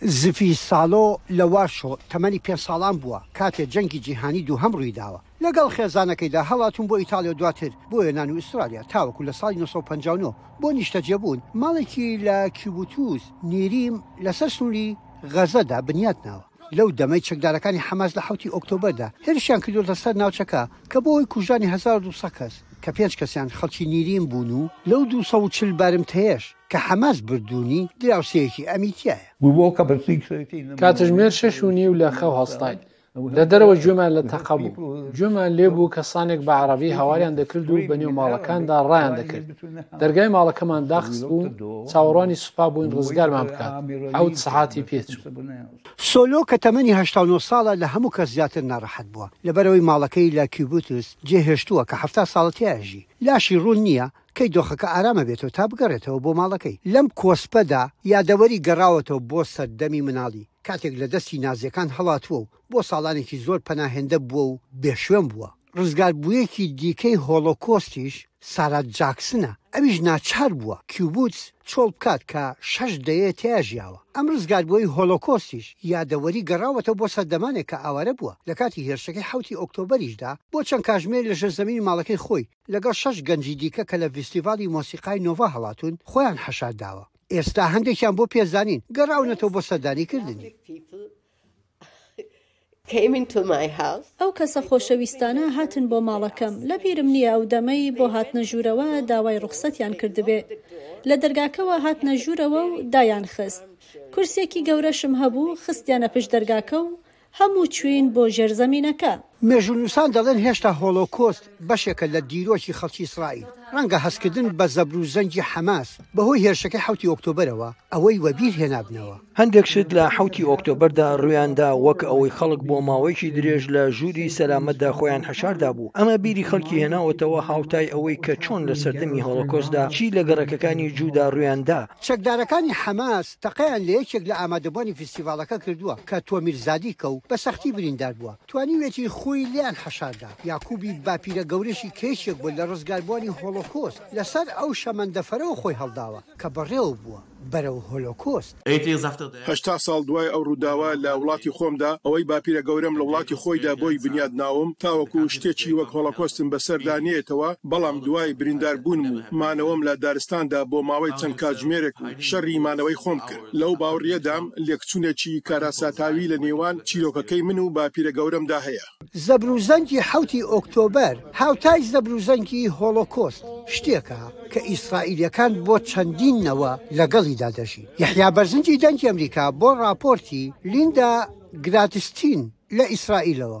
زفی سالۆ لە وارشۆ تەمەنی پێنج ساڵان بووە کاتێ جەنگی جیهانی دووهەم ڕوویداوە. لەگەڵ خێزانەکەیدا هەڵاتوون بۆ ئیتاڵیا و دواتر بۆ یۆنان و ئوسترالیا تاوەکو لە ساڵی نۆ سەد و پەنجا و نۆ بۆ نیشتەجێبوون ماڵێکی لە کیبوتوز نیریم لەسەر سنووری غەزەدا بنیاتناوە. لەو دەمەی چەکدارەکانی حەماس لە حەوتی ئۆکتۆبەردا هێرشیان کردووەتە سەر ناوچەکە کە بووە هۆی کوژرانی هەزار و دوو سەد کەس کە پێنج کەسیان خەڵکی نیریم بوون و لەو دوو سەد و چل بارمتەیەش کە حەماس بردوونی دراوسێیەکی ئەمی تیایە. کاتژمێر شەش و نیو لە خەو هەستاین. لە دەرەوە گوێمان لە تەقە بوو. گوێمان لێ بوو کەسانێک بە عەڕەبی هاواریان دەکرد و بە نێو ماڵەکاندا ڕایان دەکرد. دەرگای ماڵەکەمان داخست بوو، چاوەڕوانی سوپا بووین ڕزگارمان بکات. حەوت سەعاتی پێ چوو. سۆلۆ کە تەمەنی هەشتا و نۆ ساڵە لە هەموو کەس زیاتر ناڕەحەت بووە. لەبەرئەوەی ماڵەکەی لە کیوبوتز جێ هێشتووە کە حەفتا ساڵە تیایەژی. لاشی ڕوون نییە، کەی دۆخەکە ئارام ئەبێتەوە تا بگەڕێتەوە بۆ ماڵەکەی. لەم کۆسپەدا یادەوەری گەڕاوەتەوە بۆ سەردەمی مناڵی، کاتێک لە دەستی نازیەکان هەڵاتووە و بۆ ساڵانێکی زۆر پەناهێندە بووە و بێ شوێن بووە. ڕزگاربوویەکی دیکەی هۆڵۆکۆستیش سارا جاکسنە، ئەویش ناچار بووە کیوبوتس چۆڵ بکات کە شەش دەیەیە تێیا ژیاوە. ئەم ڕزگاربووەی هۆڵۆکۆستیش یادەوەری گەڕاوەتەوە بۆ سەردەمانێک کە ئاوارە بووە، لە کاتی هێرشەکەی حەوتی ئۆکتۆبەریشدا بۆ چەند کاژمێر لە ژێرزەمینی ماڵەکەی خۆی، لەگەڵ شەش گەنجی دیکە کە لە ڤیستیڤاڵی مۆسیقای نۆڤا هەڵاتوون، خۆیان حەشار داوە. ئێستا هەندێکیان بۆ پێزانین، گەڕاونەتەوە بۆ سەردانیکردنی. ئەو کەسە خۆشەویستانە هاتن بۆ ماڵەکەم. لەبیرم نییە ئەو دەمەی بۆ هاتنە ژوورەوە داوای ڕوخسەتیان کردبێ. لە دەرگاکەوە هاتنە ژوورەوە و دایانخست. کورسییەکی گەورەشم هەبوو، خستیانە پشت دەرگاکە و هەموو چووین بۆ ژێر زەمینەکە. مێژوونووسان دەڵێن هێشتا هۆڵۆکۆست بەشێکە لە دیرۆکی خەڵکی ئیسرائیل. ڕەنگە هەستکردن بە زەبروزەنگی حەماس بەهۆی هێرشەکەی حەوتی ئۆکتۆبەرەوە ئەوەی وەبیر هێنابنەوە. هەندێک شت لە حەوتی ئۆکتۆبەردا ڕوویان دا وەک ئەوەی خەڵک بۆ ماوەیەکی درێژ لە ژووری سەلامەتدا خۆیان حەشار دابوو. ئەمە بیری خەڵکی هێناوەتەوە هاوتای ئەوەی کە چۆن لە سەردەمی هۆڵۆکۆستدا چی لە گەڕەکەکانی جوودا ڕوویان دا. چەکدارەکانی حەماس تەقەیان لە یەکێک لە ئامادەبوانی فیستیڤاڵەکە کردووە کە تۆمیر زادیکە و بە سەختی بریندار بووە، توانیویەتی خۆی لێیان حەشاردا. یاکوبی باپیرە گەورەشی کە یەکێک بووە لە ڕزگاربووانی هۆڵۆکۆست، لەسەر ئەو شەمەندەفەرەوە خۆی هەڵداوە کە بەڕێوە بووە بەرەو هۆلۆکۆست. هەشتا ساڵ دوای ئەو ڕووداوە لە وڵاتی خۆمدا، ئەوەی باپیرە گەورەم لە وڵاتی خۆیدا بۆی بنیات ناوم، تاوەکو شتێکی وەک هۆڵۆکۆستم بەسەردا نەیەتەوە، بەڵام دوای برینداربوونم و مانەوەم لە دارستاندا بۆ ماوەی چەند کاتژمێرێک و. شەڕی مانەوەی خۆم کرد. لەو باوڕیەدام لێکچونێکی کاراساتاوی لە نێوان چیرۆکەکەی من و باپیرە گەورەمدا هەیە. زەبروزەنگی حەوتی ئۆکتۆبەر هاوتای زەبروزەنگی هۆڵۆکۆست شتێکە کە ئیسرائیلیەکان بۆ چەندین نەوە لەگەڵیدا دەژین. یەحیا بەرزنجی دەنگی ئەمریکا بۆ ڕاپۆرتی لیندا گرادستین لە ئیسرائیلەوە.